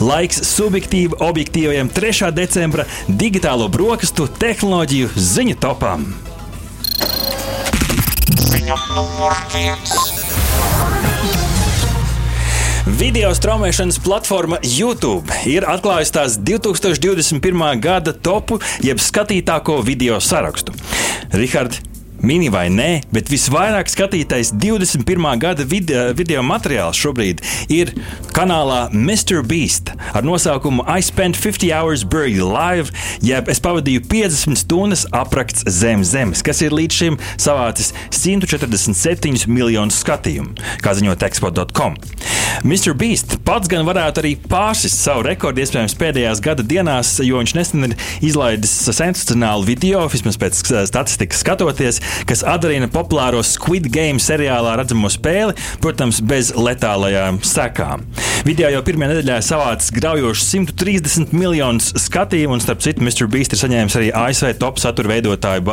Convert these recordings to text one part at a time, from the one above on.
Laiks subjektīvi objektīvajam 3. decembra digitālo brokastu tehnoloģiju ziņu topam. Video straumēšanas platforma YouTube ir atklājusi tās 2021. gada topu, jeb skatītāko video sarakstu. Rihards, Mini vai nē, bet visvairāk skatītais 21. gada video, video materiāls šobrīd ir kanālā Mr. Beast ar nosaukumu I spent 50 hours buried alive, jeb es pavadīju 50 stundas apraksts zem zemes, kas ir līdz šim savācis 147 miljonus skatījumu, kā ziņo Texpo.com. Mr. Beast pats gan varētu arī pārsist savu rekordu, iespējams, pēdējās gada dienās, jo viņš nesen ir izlaidis sensacionālu video, vismaz pēc statistikas skatoties, kas atdarina populāro Squid Game seriālā redzamo spēli, protams, bez letālajām sekām. Video jau pirmajā nedēļā savācis graujošus 130 miljonus skatījumu, un starp citu, Mr. Beast ir saņēmis arī ASV top satura veidotāju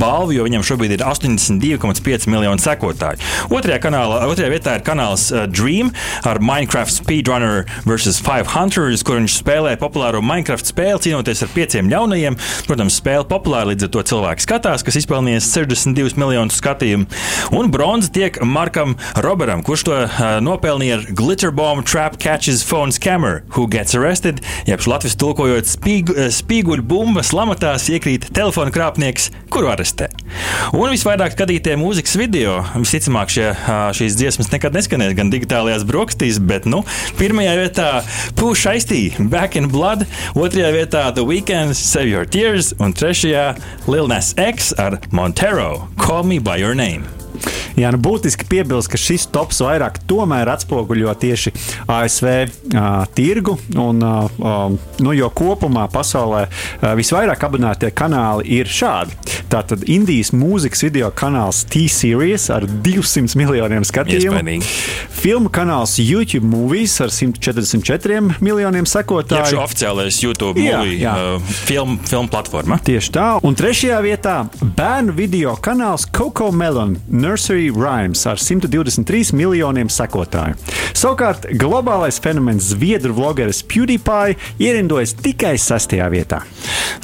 balvu, jo viņam šobrīd ir 82,5 miljoni sekotāju. Otrajā, kanālā, otrajā vietā ir kanāls uh, Dream ar Minecraft Speedrunner vs. 5 Hunters, kur viņš spēlē populāro Minecraft spēli, cīnoties ar pieciem ļaunajiem. Protams, spēle populāra, līdz ar to cilvēki skatās, kas izpelnījis 62 miljonus skatījumu. Un bronza tiek Markam Roberam, kurš to uh, nopelnīja ar Glitter Bomb Trap Catches Phone Scammer, Who Gets Arrested, jeb latvijas tulkojot spīgu, spīguļu bumbas lamatās iekrīt telefona krāpnieks, kuru arestē. Un visvairāk skatītie mūzikas video, visticamāk, šie, šīs dziesmas nekad neskanēs gan digitālajās brokastīs, bet nu, pirmajā vietā Push Aistī, Back in Blood, otrajā vietā The Weeknd, Save Your Tears un trešajā Lil Nas X ar Montero, Call Me By Your Name. Jā, nu būtiski piebilst, ka šis tops vairāk tomēr atspoguļo tieši ASV uh, tirgu. Un, uh, nu, jo kopumā pasaulē uh, visvairāk abonētie kanāli ir šādi. Tātad Indijas mūzikas video kanāls T-Series ar 200 miljoniem skatījumu. Filmu kanāls YouTube Movies ar 144 miljoniem sekotāju. Tas ir oficiālais YouTube jā, movie, jā. Uh, film, film platforma. Tieši tā. Un trešajā vietā bērnu video kanāls Coco Melon Nursery Rhymes ar 123 miljoniem sekotāju. Savukārt globālais fenomens Zviedru vlogeris PewDiePie ierindojas tikai sastajā vietā.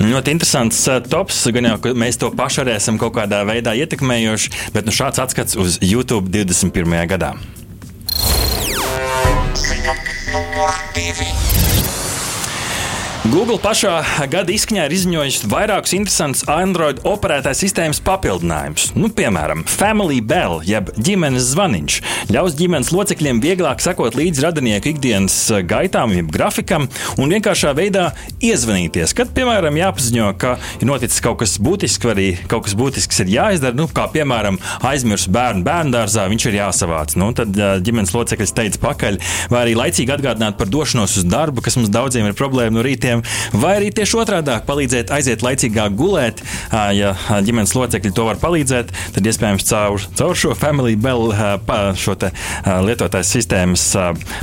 Ļoti interesants uh, tops, gan jau mēs to paši arī esam kaut kādā veidā ietekmējuši, bet nu, šāds atskats uz YouTube 21. gadā. Divi. Google pašā gada izskaņā ir izziņojis vairākus interesantus Android operētājas sistēmas papildinājumus. Nu, piemēram, Family Bell, jeb ģimenes zvaniņš, ļaus ģimenes locekļiem vieglāk sekot līdzi radinieku ikdienas gaitām, jeb grafikam, un vienkāršā veidā iezvanīties. Kad, piemēram, jāpaziņo, ka ir noticis kaut kas būtisks, vai arī kaut kas būtisks ir jāizdara, nu, kā piemēram aizmirst bērnu bērnu dārzā, viņš ir jāsavāc. Nu, tad ģimenes loceklis teica pakaļ, vai arī laicīgi atgādināt par došanos uz darbu, kas mums daudziem ir problēma no rītiem cilvēkiem, vai arī tieši otrādi palīdzēt aiziet laicīgāk gulēt. Ja ģimenes locekļi to var palīdzēt, tad iespējams caur, caur šo Family Bell šo lietotājs sistēmas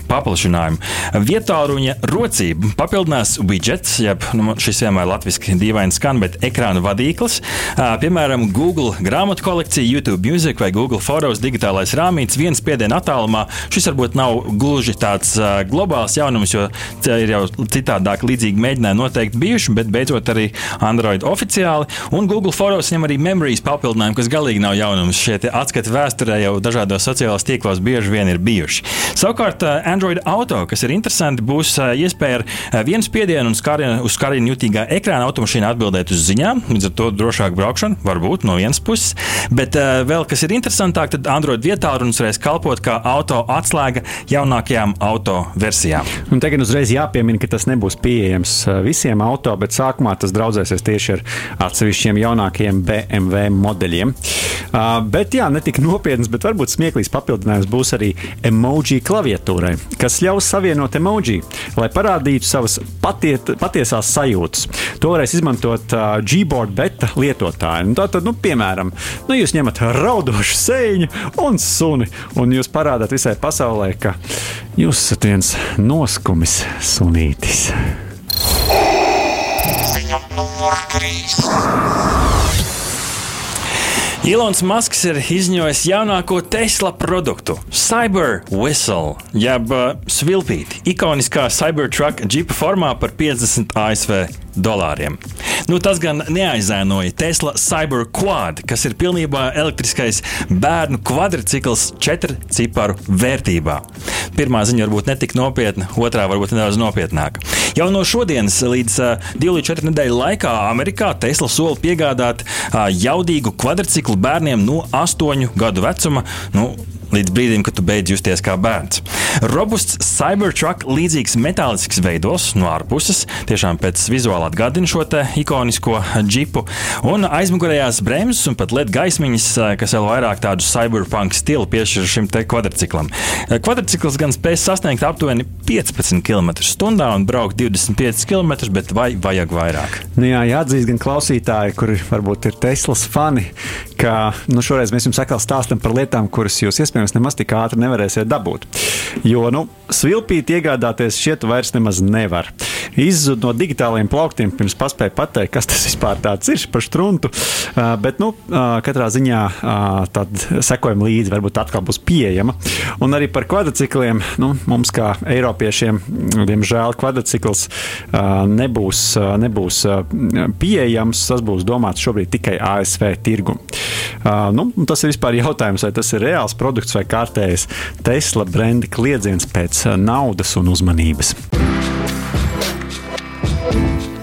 paplašinājumu. Vietāluņa rocība papildinās widgets, jeb nu, šis vienmēr latviešu dīvaini skan, bet ekrāna vadīklis. Piemēram, Google grāmatu kolekcija, YouTube Music vai Google Photos digitālais rāmītis viens spiediena attālumā. Šis varbūt nav gluži tāds globāls jaunums, jo ir jau citādāk līdzīgi mēģināja noteikti bijuši, bet beidzot arī Android oficiāli. Un Google Photos ņem arī memorijas papildinājumu, kas galīgi nav jaunums. Šie atskati vēsturē jau dažādos sociālajos tīklos bieži vien ir bijuši. Savukārt eh, Android Auto, kas ir interesanti, būs eh, iespēja ar eh, vienu spiedienu un skārienu, uz skārienu jutīgā ekrāna automašīnā atbildēt uz ziņām, līdz ar to drošāk braukšana, varbūt no vienas puses. Bet vēl kas ir interesantāk, tad Android vietā runas varēs kalpot kā auto atslēga jaunākajām auto versijām. Un tagad uzreiz jāpiemina, ka tas nebūs pieejams pieejams visiem auto, bet sākumā tas draudzēsies tieši ar atsevišķiem jaunākiem BMW modeļiem. Bet jā, ne tik nopietns, bet varbūt smieklīgs papildinājums būs arī emoji klaviatūrai, kas ļaus savienot emoji, lai parādītu savas patiet, patiesās sajūtas. To varēs izmantot uh, Gboard beta lietotāji. Nu, Tātad, nu, piemēram, nu, jūs ņemat raudošu sēņu un suni, un jūs parādāt visai pasaulē, ka jūs esat viens noskumis sunītis. Numur 3. Ilons Masks ir izņojis jaunāko Tesla produktu - Cyber Whistle, jeb uh, svilpīti, ikoniskā Cybertruck džipa formā par 50 ASV dolāriem. Nu, tas gan neaizēnoja Tesla Cyber Quad, kas ir pilnībā elektriskais bērnu kvadrcikls četru ciparu vērtībā. Pirmā ziņa varbūt netik nopietna, otrā varbūt nedaudz nopietnāka. Jau no šodienas līdz uh, 2 līdz 4 nedēļu laikā Amerikā Tesla sola piegādāt jaudīgu kvadrciklu bērniem no 8 gadu vecuma. Nu, līdz brīdim, kad tu beidz justies kā bērns. Robusts Cybertruck līdzīgs metālisks veidos no ārpuses, tiešām pēc vizuāla atgādina šo ikonisko džipu, un aizmugurējās bremzes un pat LED gaismiņas, kas vēl vairāk tādu cyberpunk stilu piešķir šim te kvadrciklam. Kvadrcikls gan spēj sasniegt aptuveni 15 km/h un braukt 25 km, bet vai vajag vairāk? Nu jā, jāatzīst gan klausītāji, kuri varbūt ir Teslas fani, ka nu, šoreiz mēs jums atkal stāstām par lietām, kuras jūs iespējams nemaz tik ātri nevarēsiet dabūt. Jo nu, svilpīt iegādāties šķiet vairs nemaz nevar. Izzud no digitālajiem plauktiem, pirms paspēja pateikt, kas tas vispār ir par struntu. Uh, bet, nu, uh, katrā ziņā uh, tad sekojam līdzi, varbūt atkal būs pieejama. Un arī par kvadrcikliem, nu, mums kā Eiropiešiem, diemžēl, kvadrcikls uh, nebūs, uh, nebūs uh, pieejams. Tas būs domāts šobrīd tikai ASV tirgu. Uh, nu, tas ir vispār jautājums, vai tas ir reāls produkts vai kārtējs Tesla brenda kliedziens pēc naudas un uzmanības.